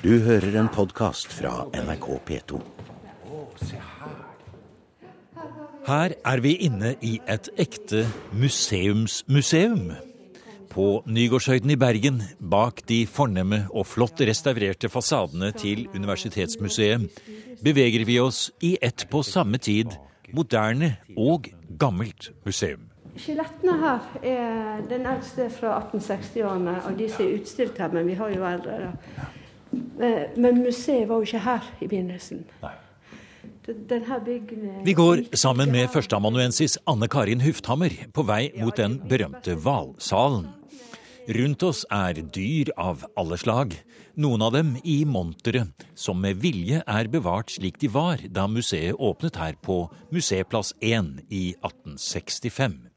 Du hører en podkast fra NRK P2. Her er vi inne i et ekte museumsmuseum. På Nygårdshøyden i Bergen, bak de fornemme og flott restaurerte fasadene til Universitetsmuseet, beveger vi oss i et på samme tid moderne og gammelt museum. Skjelettene her er den eldste fra 1860-årene av de som er utstilt her, men vi har jo eldre. da. Eh, Men museet var jo ikke her i begynnelsen. Vi går sammen med førsteamanuensis Anne Karin Hufthammer på vei mot den berømte hvalsalen. Rundt oss er dyr av alle slag, noen av dem i montere som med vilje er bevart slik de var da museet åpnet her på Museplass 1 i 1865.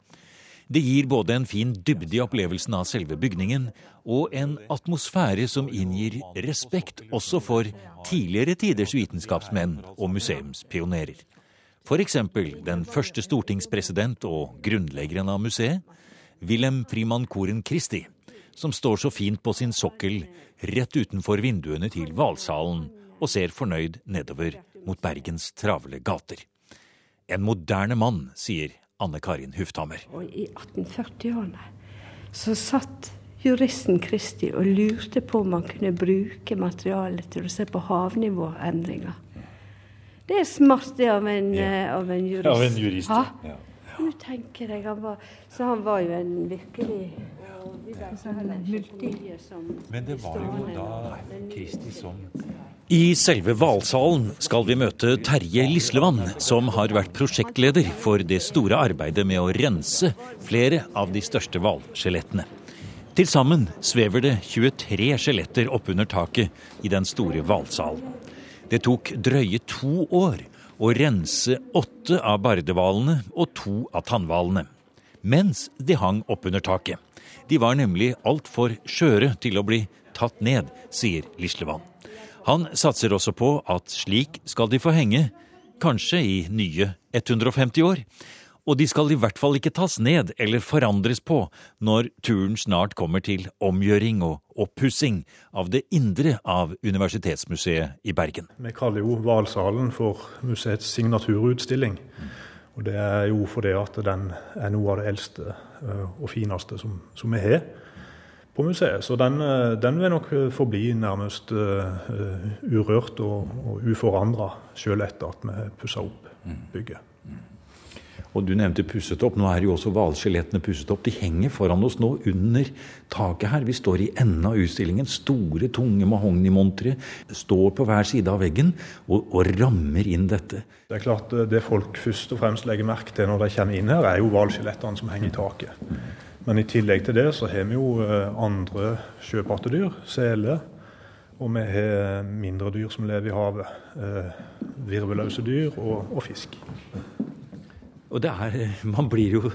Det gir både en fin dybde i opplevelsen av selve bygningen, og en atmosfære som inngir respekt også for tidligere tiders vitenskapsmenn og museumspionerer. Eksempel den første stortingspresident og grunnleggeren av museet, Wilhelm Frimann Koren Christi, som står så fint på sin sokkel rett utenfor vinduene til Hvalsalen og ser fornøyd nedover mot Bergens travle gater. En moderne mann, sier Anne Karin Hufthammer. Og i 1840-årene så satt juristen Kristi og lurte på om man kunne bruke materialet til å se på havnivåendringer. Det er smart det av en, eh, av en jurist. Av en jurist, ja. ja. Nå tenker jeg han var Så han var jo en virkelig og vi vet så heller ikke så mye som Men det var jo da Kristi som I selve hvalsalen skal vi møte Terje Lislevann, som har vært prosjektleder for det store arbeidet med å rense flere av de største hvalskjelettene. Til sammen svever det 23 skjeletter oppunder taket i den store hvalsalen. Det tok drøye to år å rense åtte av bardehvalene og to av tannhvalene, mens de hang oppunder taket. De var nemlig altfor skjøre til å bli tatt ned, sier Lislevann. Han satser også på at slik skal de få henge, kanskje i nye 150 år. Og de skal i hvert fall ikke tas ned eller forandres på når turen snart kommer til omgjøring og oppussing av det indre av Universitetsmuseet i Bergen. Vi kaller jo Hvalsalen for museets signaturutstilling. Og det er jo fordi at den er noe av det eldste eh, og fineste som, som vi har på museet. Så den, eh, den vil nok forbli nærmest uh, urørt og, og uforandra sjøl etter at vi pussa opp bygget. Og du nevnte pusset opp. Nå er jo også hvalskjelettene pusset opp. De henger foran oss nå under taket her. Vi står i enden av utstillingen. Store, tunge mahognimontre står på hver side av veggen og, og rammer inn dette. Det er klart det folk først og fremst legger merke til når de kommer inn her, er jo hvalskjelettene som henger i taket. Men i tillegg til det så har vi jo eh, andre sjøpattedyr, seler. Og vi har mindre dyr som lever i havet. Eh, virvelløse dyr og, og fisk. Og det er, Man blir jo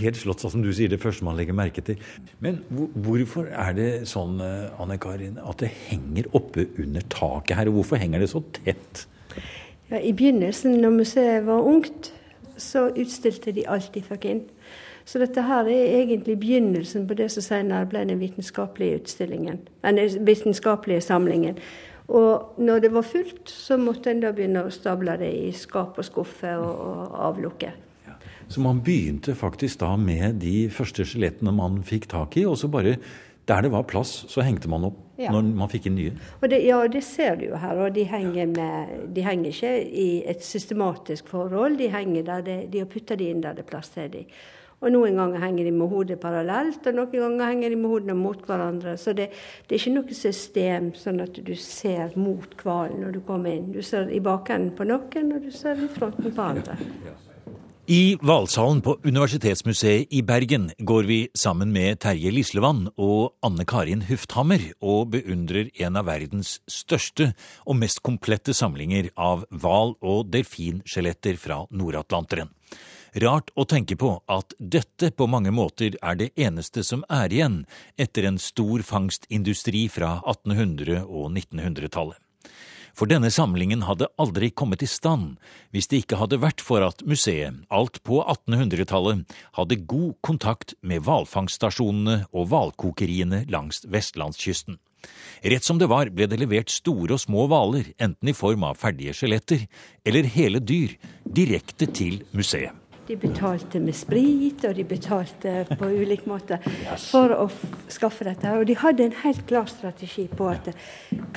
helt slått, sånn som du sier, det første man legger merke til. Men hvorfor er det sånn eh, Anne Karin, at det henger oppe under taket her? Og hvorfor henger det så tett? Ja, I begynnelsen, når museet var ungt, så utstilte de alt de fikk inn. Så dette her er egentlig begynnelsen på det som senere ble den vitenskapelige utstillingen. Den vitenskapelige samlingen. Og når det var fullt, så måtte en da begynne å stable det i skap og skuffe og, og avlukke. Så man begynte faktisk da med de første skjelettene man fikk tak i, og så bare der det var plass, så hengte man opp Ja. når man fikk inn nye. Og det, ja, det ser du jo her. Og de henger, med, de henger ikke i et systematisk forhold. De henger der det, de har putta de inn der det er plass til de. Og noen ganger henger de med hodet parallelt, og noen ganger henger de med hodene mot hverandre. Så det, det er ikke noe system sånn at du ser mot hvalen når du kommer inn. Du ser i bakenden på noen, og du ser i fronten på andre. I Hvalsalen på Universitetsmuseet i Bergen går vi sammen med Terje Lislevann og Anne Karin Hufthammer og beundrer en av verdens største og mest komplette samlinger av hval- og delfinskjeletter fra Nord-Atlanteren. Rart å tenke på at dette på mange måter er det eneste som er igjen etter en stor fangstindustri fra 1800- og 1900-tallet. For denne samlingen hadde aldri kommet i stand hvis det ikke hadde vært for at museet, alt på 1800-tallet, hadde god kontakt med hvalfangststasjonene og hvalkokeriene langs vestlandskysten. Rett som det var ble det levert store og små hvaler, enten i form av ferdige skjeletter eller hele dyr, direkte til museet. De betalte med sprit, og de betalte på ulik måte for å skaffe dette. Og de hadde en helt klar strategi på at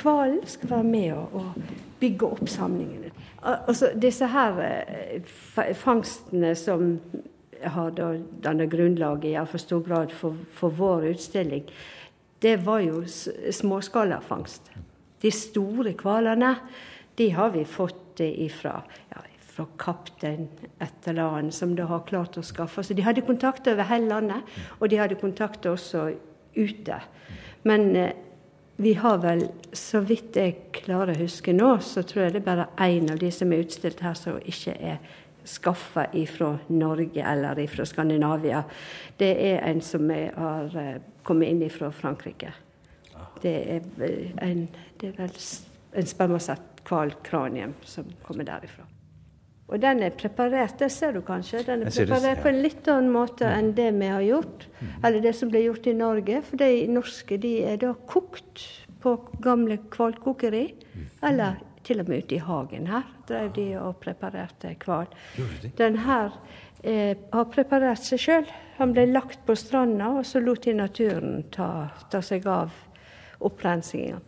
hvalen skal være med og, og bygge opp samlingene. Altså, disse her eh, fangstene som har dannet grunnlaget i altfor stor grad for, for vår utstilling, det var jo småskalafangst. De store hvalene, de har vi fått ifra ja, fra kaptein eller annet som de har klart å skaffe. Så de hadde kontakt over hele landet, og de hadde kontakt også ute. Men eh, vi har vel, så vidt jeg klarer å huske nå, så tror jeg det er bare én av de som er utstilt her som ikke er skaffa ifra Norge eller ifra Skandinavia. Det er en som har eh, kommet inn fra Frankrike. Det er, en, det er vel en spermasett hvalkranium som kommer derifra. Og den er preparert, det ser du kanskje. Den er preparert på en litt annen måte enn det vi har gjort. Eller det som ble gjort i Norge. For de norske de er da kokt på gamle kvalkokeri. Eller til og med ute i hagen her drev de og preparerte hval. Den her eh, har preparert seg sjøl. Han ble lagt på stranda, og så lot de naturen ta, ta seg av opprensinga.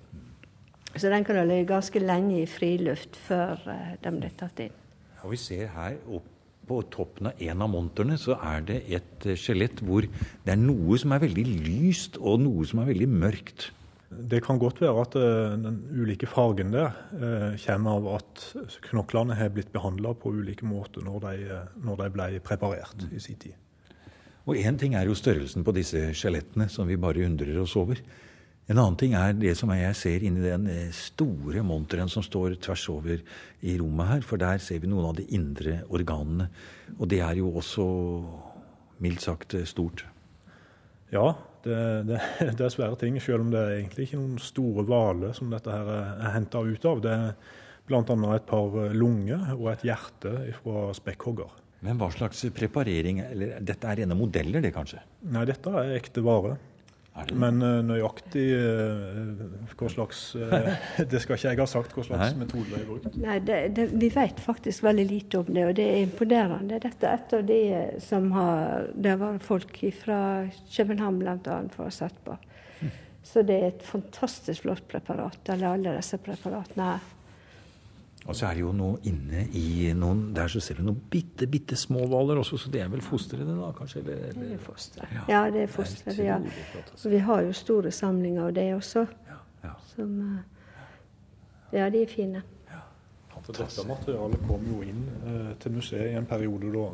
Så den kan ha ligget ganske lenge i friluft før eh, den ble tatt inn. Og vi ser her opp på toppen av en av monterne så er det et eh, skjelett hvor det er noe som er veldig lyst, og noe som er veldig mørkt. Det kan godt være at uh, den ulike fargen der uh, kommer av at knoklene har blitt behandla på ulike måter når de, når de ble preparert i sin tid. Og Én ting er jo størrelsen på disse skjelettene, som vi bare undrer oss over. En annen ting er det som jeg ser inni den eh, store monteren som står tvers over i rommet her. For der ser vi noen av de indre organene. Og det er jo også mildt sagt eh, stort. Ja, det, det, det, er svære ting. Selv om det er egentlig ikke noen store hvaler som dette her er henta ut av. Det er bl.a. et par eh, lunger og et hjerte fra spekkhogger. Men hva slags preparering? Eller, dette er rene modeller, det kanskje? Nei, dette er ekte vare. Men uh, nøyaktig uh, hva slags uh, Det skal ikke jeg ha sagt, hva slags Nei. metode de har brukt. Nei, det, det, Vi vet faktisk veldig lite om det, og det er imponerende. Dette er et av de som har Det var folk fra København bl.a. for å sette på. Hm. Så det er et fantastisk flott preparat, eller alle disse preparatene her. Og så er det jo noe inne i noen Der så ser du noen bitte, bitte små hvaler også, så det er vel fostrene, da, kanskje? Eller, eller? Det er fosteret. Ja. ja, det er fosteret. Ja. Og Vi har jo store samlinger av det også. Ja, ja. Som eh, Ja, de er fine. Ja. Dette materialet kom jo inn eh, til museet i en periode da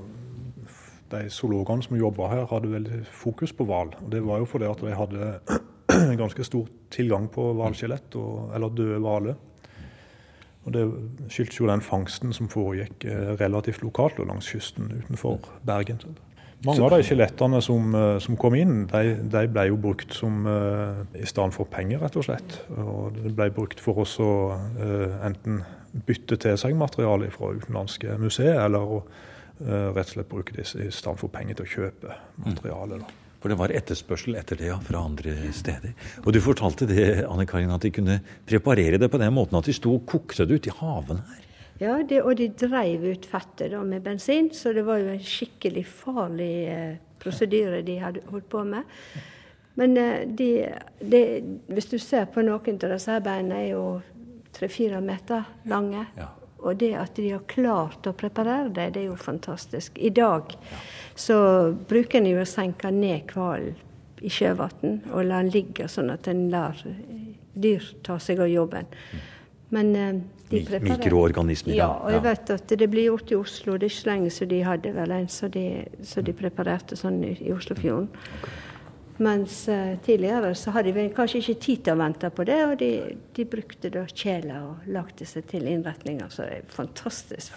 de zoologene som jobba her, hadde veldig fokus på hval. Og det var jo fordi at de hadde ganske stor tilgang på hvalskjelett, eller døde hvaler. Og Det skyldes jo den fangsten som foregikk eh, relativt lokalt og langs kysten utenfor Bergen. Mange av de skjelettene som, eh, som, kom inn, de, de, ble jo brukt som uh, i stedet for penger, rett og slett. Og det ble brukt for å uh, enten bytte til seg materiale fra utenlandske museer, eller å rett og slett bruke det i stedet for penger til å kjøpe materiale. da. For det var etterspørsel etter det ja, fra andre steder. Og du fortalte det, Anne Karin, at de kunne preparere det på den måten at de sto og kokte det ut i haven her. Ja, det, og de dreiv ut fettet da, med bensin, så det var jo en skikkelig farlig eh, prosedyre de hadde holdt på med. Men eh, de, de, hvis du ser på noen av disse beina, er jo tre-fire meter lange. Ja. Og det at de har klart å preparere det, det er jo fantastisk. I dag så bruker en jo å senke ned hvalen i sjøvann og la den ligge, sånn at en lar dyr ta seg av jobben. Men de preparerer. Mikroorganismer. Ja, og jeg vet at det blir gjort i Oslo. Det er ikke så lenge siden de hadde vel en så de, så de preparerte sånn i, i Oslofjorden. Mens uh, tidligere så hadde vi kanskje ikke tid til å vente på det, og de, de brukte da kjeler og lagde seg til innretninger. Så det er fantastisk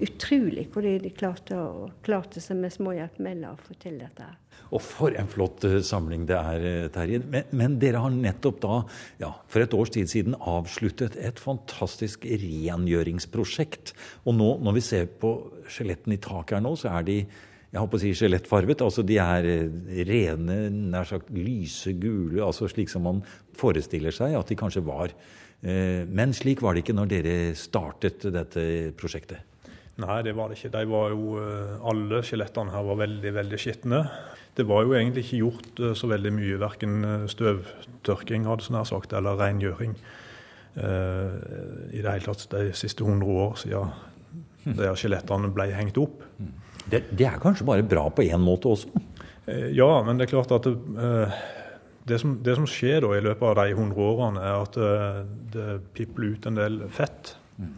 utrolig hvor de klarte, å, klarte seg med små hjelpemidler å få til dette. Og for en flott uh, samling det er, eh, Terje. Men, men, dere har nettopp da, ja, for et års tid siden, avsluttet et fantastisk rengjøringsprosjekt. Og nå, når vi ser på skjelettene i taket her nå, så er de jeg håper å si skjelettfarvet. Altså de er eh, rene, nær sagt lyse gule, altså slik som man forestiller seg at de kanskje var. Eh, men slik var det ikke når dere startet dette prosjektet? Nei, det var det ikke. De var jo, eh, alle skjelettene her var veldig veldig skitne. Det var jo egentlig ikke gjort så veldig mye, verken støvtørking hadde sånn her sagt, eller rengjøring i det hele tatt de siste 100 år siden de skjelettene ble hengt opp. Det, det, er kanskje bare bra på én måte også? Eh, ja, men det er klart at det, eh, det, som, det som, skjer da i løpet av de 100 årene, er at eh, det pipler ut en del fett. Mm.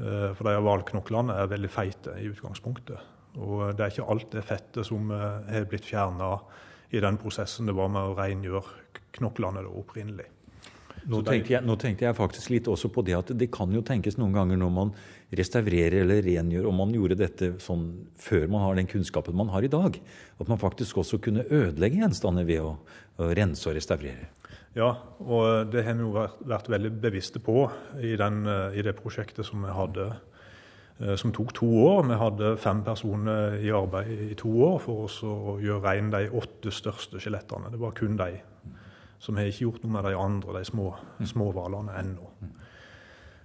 For de hvalknoklene er veldig feite i utgangspunktet. Og det er ikke alt det fettet som har blitt fjerna i den prosessen det var med å rengjøre knoklene da opprinnelig. Nå tenkte, jeg, nå tenkte, jeg, faktisk litt også på det at det kan jo tenkes noen ganger når man restaurerer eller rengjør, om man gjorde dette sånn før man har den kunnskapen man har i dag, at man faktisk også kunne ødelegge gjenstander ved å, å rense og restaurere. Ja, og det har vi jo vært, vært veldig bevisste på i, den, i, det prosjektet som vi hadde, eh, som tok to år. Vi hadde fem personer i arbeid i to år for oss å gjøre rein de åtte største skjelettene. Det var kun de. Så vi har ikke gjort noe med de andre, de små, små hvalene, ennå.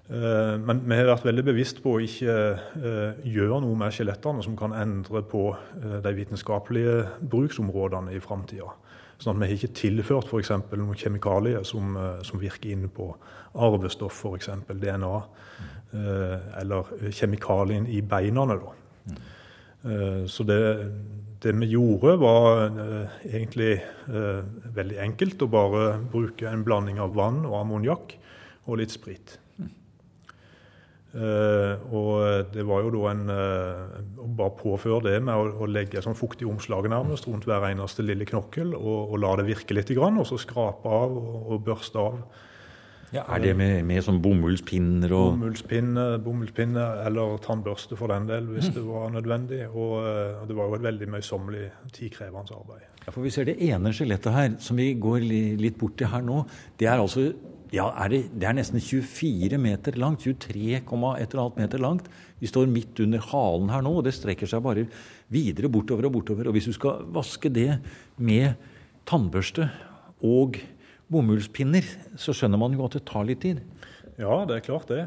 Uh, men vi har vært veldig bevisst på å ikke uh, gjøre noe med skjelettene som kan endre på uh, de vitenskapelige bruksområdene i framtida. Sånn at vi har ikke tilført f.eks. noen kjemikalier som, som, virker inne på arvestoff, f.eks. DNA, eller kjemikalien i beina. Så det, det vi gjorde, var uh, egentlig uh, veldig enkelt. Å bare bruke en blanding av vann og ammoniakk og litt sprit. Uh, og det var jo da en Å bare påføre det med å, å legge sånn fuktig omslag nærmest rundt hver eneste lille knokkel og, og la det virke litt, og så skrape av og, og børste av. Ja, Er det med, med sånn bomullspinner og Bomullspinne, bomullspinne eller tannbørste for den del, hvis det var nødvendig. Og, eh, og det var jo et veldig møysommelig, tidkrevende arbeid. Ja, for Vi ser det ene skjelettet her, som vi går litt bort til her nå. Det er altså ja, er det, det, er nesten 24 meter langt. 23, et eller annet meter langt. Vi står midt under halen her nå, og det strekker seg bare videre bortover og bortover. Og hvis du skal vaske det med tannbørste og bomullspinner, så skjønner man jo at det tar litt tid. Ja, det er klart det.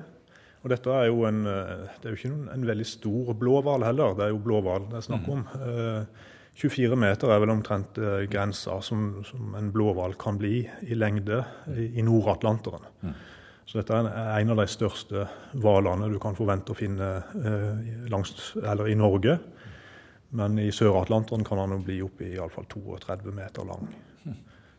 Og dette er jo en, eh, det er jo ikke en, en veldig stor blåhval heller, det er jo blåhval det er snakk om. Mm. Eh, 24 meter er vel omtrent eh, grensa som, som en blåhval kan bli i lengde i, i Nord-Atlanteren. Mm. Så dette er en av de største hvalene du kan forvente å finne eh, langs, i Norge. Men i Sør-Atlanteren kan han jo bli opp i iallfall 32 meter lang.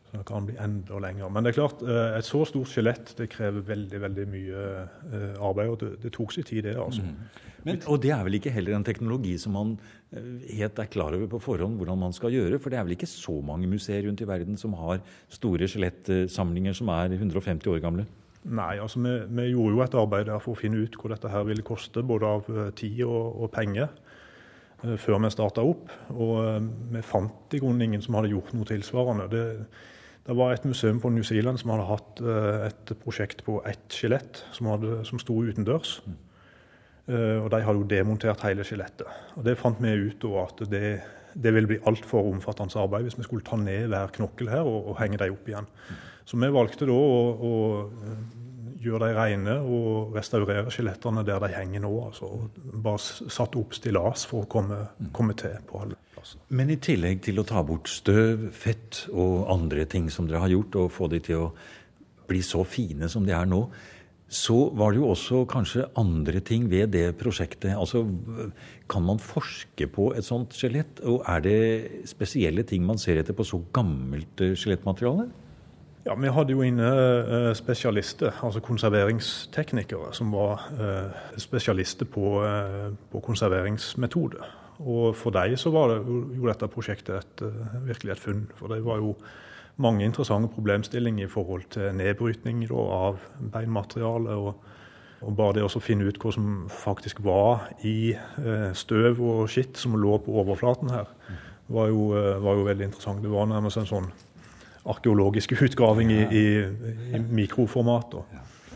Så det kan bli enda lenger. Men det er klart, eh, et så stort skjelett det krever veldig veldig mye eh, arbeid. Og det, det tok sin tid, det. altså. Mm. Men, og det er vel ikke heller en teknologi som man eh, helt er klar over på forhånd hvordan man skal gjøre? For det er vel ikke så mange museer rundt i verden som har store skjelettsamlinger som er 150 år gamle? Nei, altså vi, vi, gjorde jo et arbeid der for å finne ut hvor dette her ville koste, både av tid og, og penger før vi starta opp. Og vi fant i grunnen ingen som hadde gjort noe tilsvarende. Det, det var et museum på New Zealand som hadde hatt uh, et prosjekt på ett skjelett som, som sto utendørs. Mm. Uh, og de hadde jo demontert hele skjelettet. Og Det fant vi ut da at det, det ville bli altfor omfattende arbeid hvis vi skulle ta ned hver knokkel her og, og henge dem opp igjen. Mm. Så vi valgte da å, å gjøre de rene og restaurere skjelettene der de henger nå. altså Bare satt opp stillas for å komme, mm. komme til på alle. Men i tillegg til å ta bort støv, fett og andre ting som dere har gjort, og få de til å bli så fine som de er nå, så var det jo også kanskje andre ting ved det prosjektet. Altså, Kan man forske på et sånt skjelett? Og er det spesielle ting man ser etter på så gammelt eh, skjelettmateriale? Ja, Vi hadde jo inne eh, spesialister, altså konserveringsteknikere, som var eh, spesialister på, på konserveringsmetode. Og for dem så var det jo dette prosjektet et, eh, virkelig et funn. For det var jo mange interessante problemstillinger i forhold til nedbrytning da, av beinmateriale. Og, og, bare det å finne ut hva som faktisk var i eh, støv og skitt som lå på overflaten her, var jo, eh, var jo veldig interessant. Det var nærmest en sånn arkeologisk utgraving i, i, i mikroformat.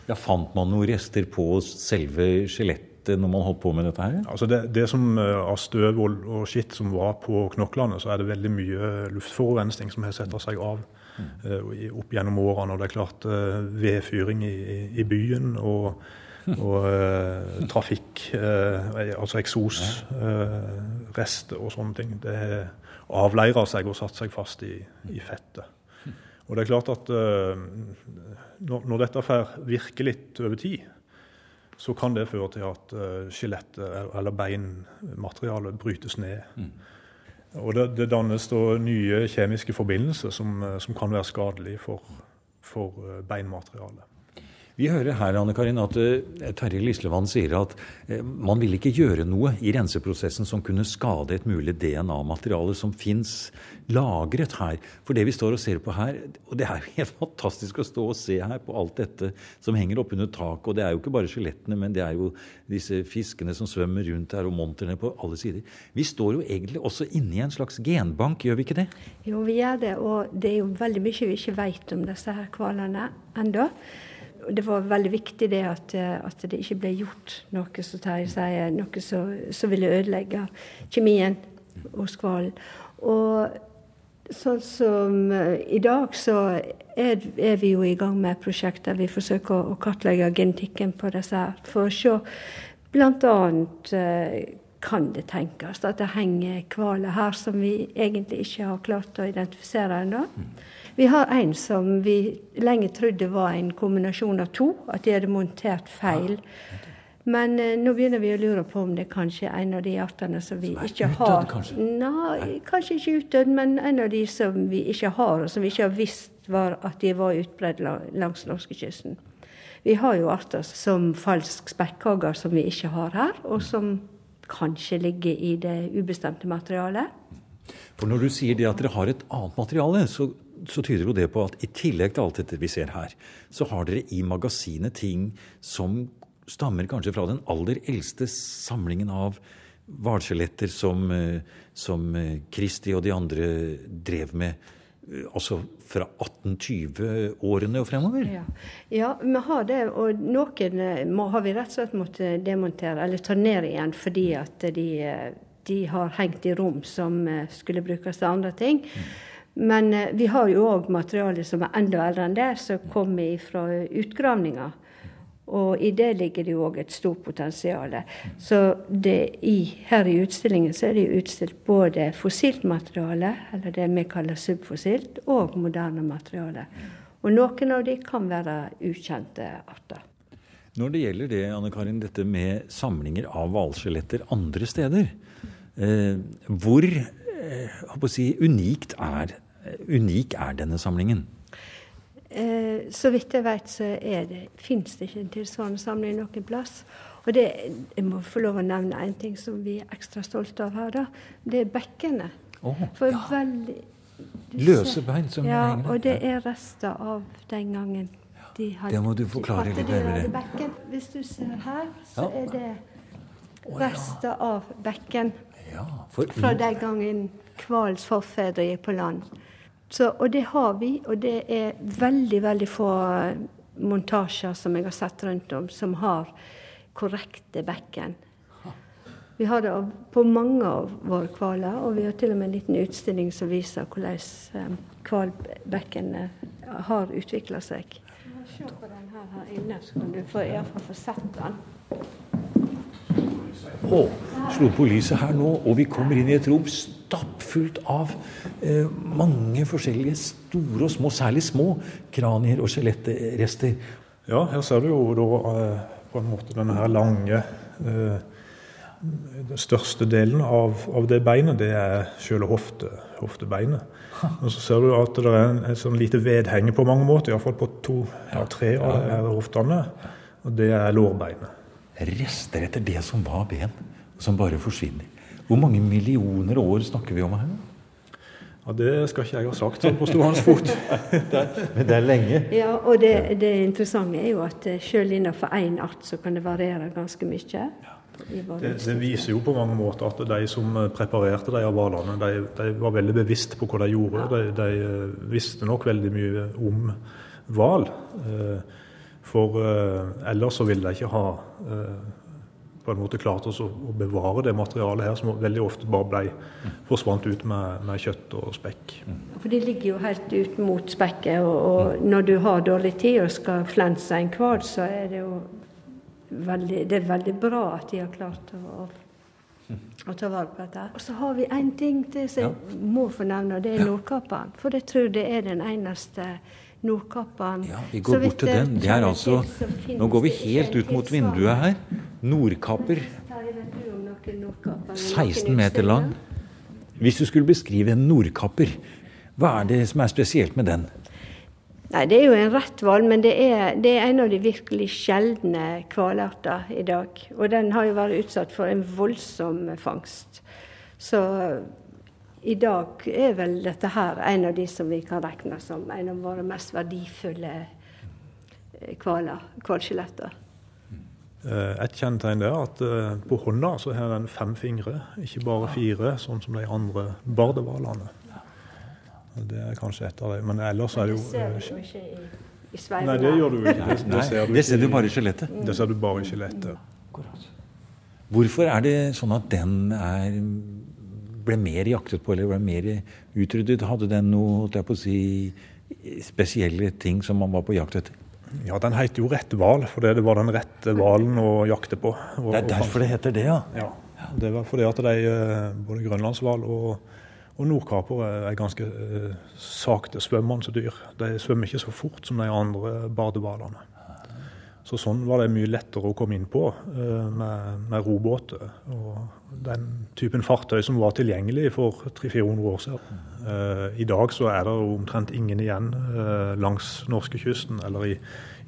Ja, Fant man noen rester på selve skjelettet? når man holdt på med dette her? Altså det, det som eh, Av støv og, og skitt som var på knoklene, så er det veldig mye luftforurensning som har setter seg av mm. opp gjennom årene. Og det er klart vedfyring i, i byen og, og uh, trafikk, uh, altså eksosrester uh, og sånne ting. Det avleirer seg og satt seg fast i, i fettet. Og det er klart at når, når dette får virke litt over tid, så kan det føre til at skjelettet eller beinmaterialet brytes ned. Mm. Og det, det dannes da nye kjemiske forbindelser som, som kan være skadelige for, for beinmaterialet. Vi hører her Anne Karin, at uh, Terje Lislevann sier at uh, man vil ikke gjøre noe i renseprosessen som kunne skade et mulig DNA-materiale som fins lagret her. For det vi står og ser på her, og det er jo helt fantastisk å stå og se her på alt dette som henger oppunder taket. Og det er jo ikke bare skjelettene, men det er jo disse fiskene som svømmer rundt her, og monterne på alle sider. Vi står jo egentlig også inne i en slags genbank, gjør vi ikke det? Jo, vi gjør det. Og det er jo veldig mye vi ikke vet om disse her hvalene ennå det var veldig viktig det at, eh, at, det ikke ble gjort noe som Terje sier, noe som ville ødelegge kjemien hos hvalen. Og sånn som uh, i dag, så er, er, vi jo i gang med et prosjekt der vi forsøker å, å kartlegge genetikken på disse her, for å se bl.a. Kan det tenkes at det henger hvaler her som vi egentlig ikke har klart å identifisere ennå. Mm. Vi har en som vi lenge trodde var en kombinasjon av to, at de hadde montert feil. Men eh, nå begynner vi å lure på om det kanskje er en av de artene som vi som ikke utdød. Kanskje? Nei, kanskje ikke utdødd, men en av de som vi ikke har, og som vi ikke har visst var at de var utbredt langs norskekysten. Vi har jo arter som falsk spekkhogger som vi ikke har her, og som kanskje ligger i det ubestemte materialet. For når du sier det at dere har et annet materiale, så så tyder jo det på at i tillegg til alt dette vi ser her, så har dere i magasinet ting som stammer kanskje fra den aller eldste samlingen av hvalskjeletter som, eh, som Kristi eh, og de andre drev med. Eh, altså fra 1820-årene og fremover? Ja. ja. vi har det. Og noen må, har vi rett og slett måttet demontere, eller ta ned igjen, fordi at de, de har hengt i rom som skulle brukes til andre ting. Mm. Men eh, vi har jo òg materiale som er enda eldre enn det, som kommer fra utgravninger. Og i det ligger det jo òg et stort potensial. Så i, her i utstillingen så er det utstilt både fossilt materiale, eller det vi kaller subfossilt, og moderne materiale. Og noen av de kan være ukjente arter. Når det gjelder det, Anne Karin, dette med samlinger av hvalskjeletter andre steder, eh, hvor eh, si, unikt er unik er denne samlingen? Eh, så vidt jeg vet, så er det, fins det ikke en tilsvarende samling noen plass. Og det, jeg må få lov å nevne en ting som vi er ekstra stolte av her. da. Det er bekkene. Oh, For ja. veldig Løse bein som ja, henger der. Og det er rester av den gangen de hadde Det må du forklare litt nærmere. Hvis du ser her, så ja. er det rester av bekken. Ja, for... Fra den gangen hvalens forfedre gikk på land. Så, og det har vi, og det er veldig, veldig få montasjer som jeg har sett rundt om, som har korrekte bekken. Vi har det på mange av våre hvaler, og vi har til og med en liten utstilling som viser hvordan hvalbekkene eh, har utvikla seg. Se på den her, her inne, så kan du få, iallfall få sett den. Å, slo på lyset her nå, og vi kommer inn i et rom stappfullt av eh, mange forskjellige store og små, særlig små, kranier og skjelettrester. Ja, her ser du jo da eh, på en måte denne her lange eh, Den største delen av, av, det beinet, det er selve hofte, hoftebeinet. Og så ser du at det er en, et sånn lite vedhenge på mange måter, iallfall på to, ja, tre av hoftene. Og det er lårbeinet. Rester etter det som var ben, som bare forsvinner. Hvor mange millioner år snakker vi om her? Ja, Det skal ikke jeg ha sagt sånn på stående fot. Men det er lenge? Ja, og det, det interessante er jo at eh, selv innenfor én art så kan det variere ganske mye. Det, det, viser jo på mange måter at de som eh, preparerte de hvalene, de, de, var veldig bevisst på hva de gjorde. De, de eh, visste nok veldig mye om hval. For ellers så ville de ikke ha på en måte klart oss å, å bevare det materialet her, som veldig ofte bare ble forsvant ut med, med kjøtt og spekk. For de ligger jo helt ut mot spekket, og, og når du har dårlig tid og skal flense en hval, så er det jo veldig, det er veldig bra at de har klart å, å, å ta vare på dette. Og så har vi én ting til som jeg må få nevne, og det er Nordkapperen. For jeg tror det er den eneste Nordkapperen Ja, vi går bort til den. Det er altså Nå går vi helt ut mot vinduet her. Nordkapper. 16 meter lang. Hvis du skulle beskrive en nordkapper, hva er det som er spesielt med den? Nei, Det er jo en rett hval, men det er, det er, en av de virkelig sjeldne hvalarter i dag. Og den har jo vært utsatt for en voldsom fangst. Så i dag er vel dette her en av de som vi kan regne som en av våre mest verdifulle hvaler. Hvalskjeletter. Et kjennetegn er at på hånda så har den fem fingre, ikke bare fire, sånn som de andre bardehvalene. Det er kanskje et av dem. Men ellers er det jo Det ser du ikke i, i Sverige. Nei, det gjør du ikke. Det, det, ser du det ser du bare i skjelettet. Det ser du bare i skjelettet. Hvorfor er det sånn at den er, ble mer jaktet på, eller ble mer utryddet? Hadde den noe, holdt jeg på å si, spesielle ting som man var på jakt etter? Ja, den heter jo rett hval, fordi det var den rette hvalen å jakte på. Og- Det er derfor det heter det, ja. Ja, det var fordi at de, eh, både grønlandshval og, og nordkaper er- er ganske eh, sakte svømmende dyr. De svømmer ikke så fort som de andre bardehvalene. Så sånn var det mye lettere å komme inn på eh, med, med robåter. Og den typen fartøy som var tilgjengelig for 300-400 år siden. Eh, I dag så er det omtrent ingen igjen eh, langs norskekysten eller i,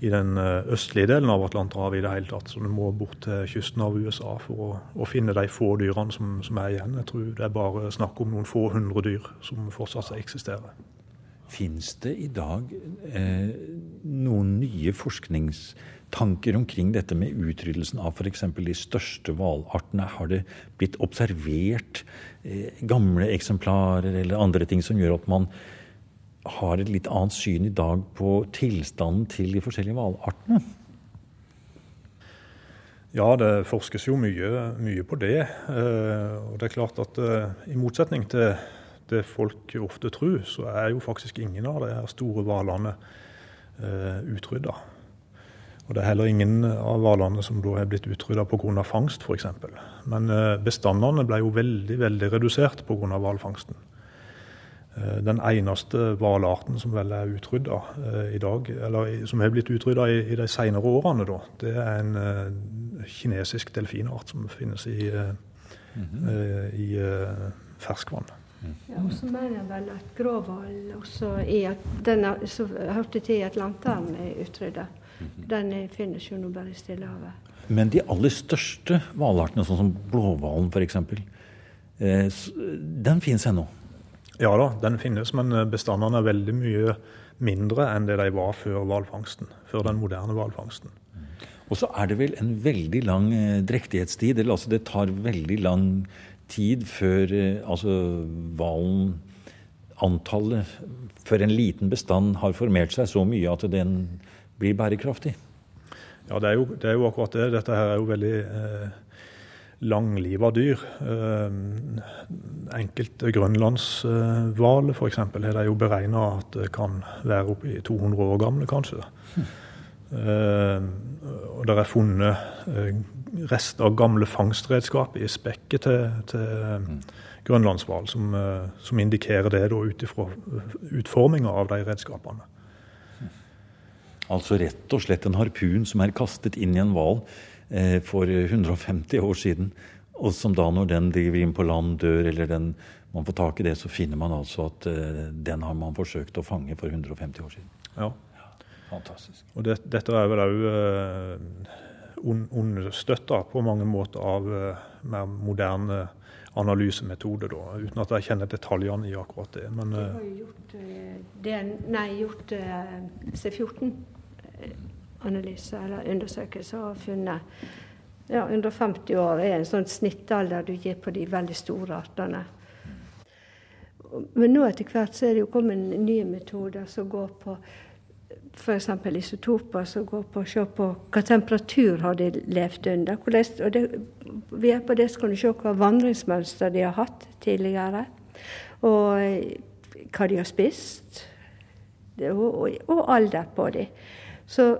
i den østlige delen av Atlanterhavet i det hele tatt. Så du må bort til kysten av USA for å, å finne de få dyrene som, som er igjen. Jeg tror det er bare snakk om noen få hundre dyr som fortsatt eksisterer. Fins det i dag eh, noen nye forskningstanker omkring dette med utryddelsen av f.eks. de største hvalartene? Har det blitt observert eh, gamle eksemplarer eller andre ting som gjør at man har et litt annet syn i dag på tilstanden til de forskjellige hvalartene? Ja, det forskes jo mye, mye på det. Eh, og det er klart at eh, i motsetning til det folk ofte tror, så er jo faktisk ingen av de store hvalene utrydda. Og det er heller ingen av hvalene som da er blitt utrydda pga. fangst, f.eks. Men eh, bestandene ble jo veldig, veldig redusert pga. hvalfangsten. Eh, Den eneste hvalarten som vel er utrydda eh, i dag, eller som er blitt utrydda i, i de senere årene, da, det er en kinesisk delfinart som finnes i, mm -hmm. i ferskvann. Ja, og så mener jeg vel at gråhval også i at den er, så hørte til i Atlanteren er utrydda. Den er- finnes jo nå bare i Stillehavet. Men de aller største hvalartene, sånn som blåhvalen f.eks., eh, den finnes ennå. Ja da, den finnes, men eh, bestandene er veldig mye mindre enn det de var før hvalfangsten. Før den moderne hvalfangsten. Og så er det vel en veldig lang eh, drektighetstid. Eller altså det tar veldig lang tid før eh, altså hvalen Antallet for en liten bestand har formert seg så mye at den blir bærekraftig. Ja, det er, jo, det er jo akkurat det. Dette her er jo veldig eh, langliva dyr. Eh, enkelte grønlandshvaler eh, f.eks. har de jo beregna at det kan være oppi 200 år gamle, kanskje. Eh, og der er funnet eh, rester av gamle fangstredskap i spekket til, til eh, grønlandshval, som, eh, som indikerer det ut ifra utforminga av de redskapene. Altså rett og slett en harpun som er kastet inn i en hval eh, for 150 år siden. Og som da, når den driver inn på land, dør, eller den, man får tak i det, så finner man altså at eh, den har man forsøkt å fange for 150 år siden. Ja. Fantastisk. Og det, dette er vel òg uh, understøtta på mange måter av eh, mer moderne analysemetoder, da, uten at jeg kjenner detaljene i akkurat det. Men De eh, har jo gjort, eh, det, nei, gjort eh, C14-analyse eller undersøkelse og funnet ja, 150 år er en sånn snittalder du gir på de veldig store artene. Men nå etter hvert så er det jo kommet nye metoder som går på f.eks. isotoper som går på å se på hva temperatur har de levd under. og det, hjelp av det så kan du se hva vandringsmønster de har hatt tidligere. Og eh, hva de har spist. Og, og, og alder på de. Så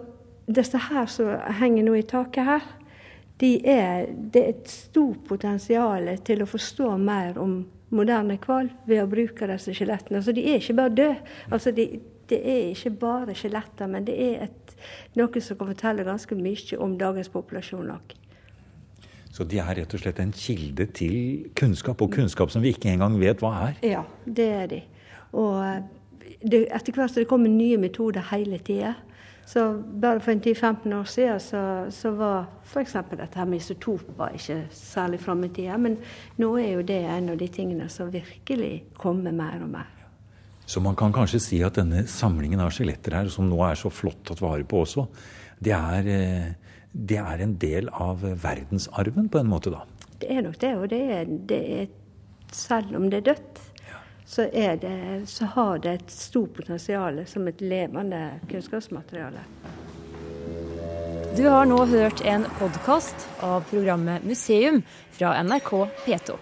disse her som henger nå i taket her, de er, det er et stort potensial til å forstå mer om moderne hval ved å bruke disse skjelettene. Altså, de er ikke bare døde. Altså, de, det er ikke bare skjeletter, men det er et, noe som kan fortelle ganske mye om dagens populasjon òg. Så de er rett og slett en kilde til kunnskap, og kunnskap som vi ikke engang vet hva er? Ja, det er de. Og det, etter hvert så det kommer nye metoder hele tida. Så bare for en 10-15 år siden så, så var f.eks. dette her med isotoper ikke særlig framme i tida. Men nå er jo det en av de tingene som virkelig kommer mer og mer. Så man kan kanskje si at denne samlingen av skjeletter her, som nå er så flott tatt vare på også, det er, eh, det er, en del av verdensarven på en måte, da? Det er nok det. Og det er, det er selv om det er dødt, så, er det, så har det et stort potensial som et levende kunnskapsmateriale. Du har nå hørt en podkast av programmet Museum fra NRK P2.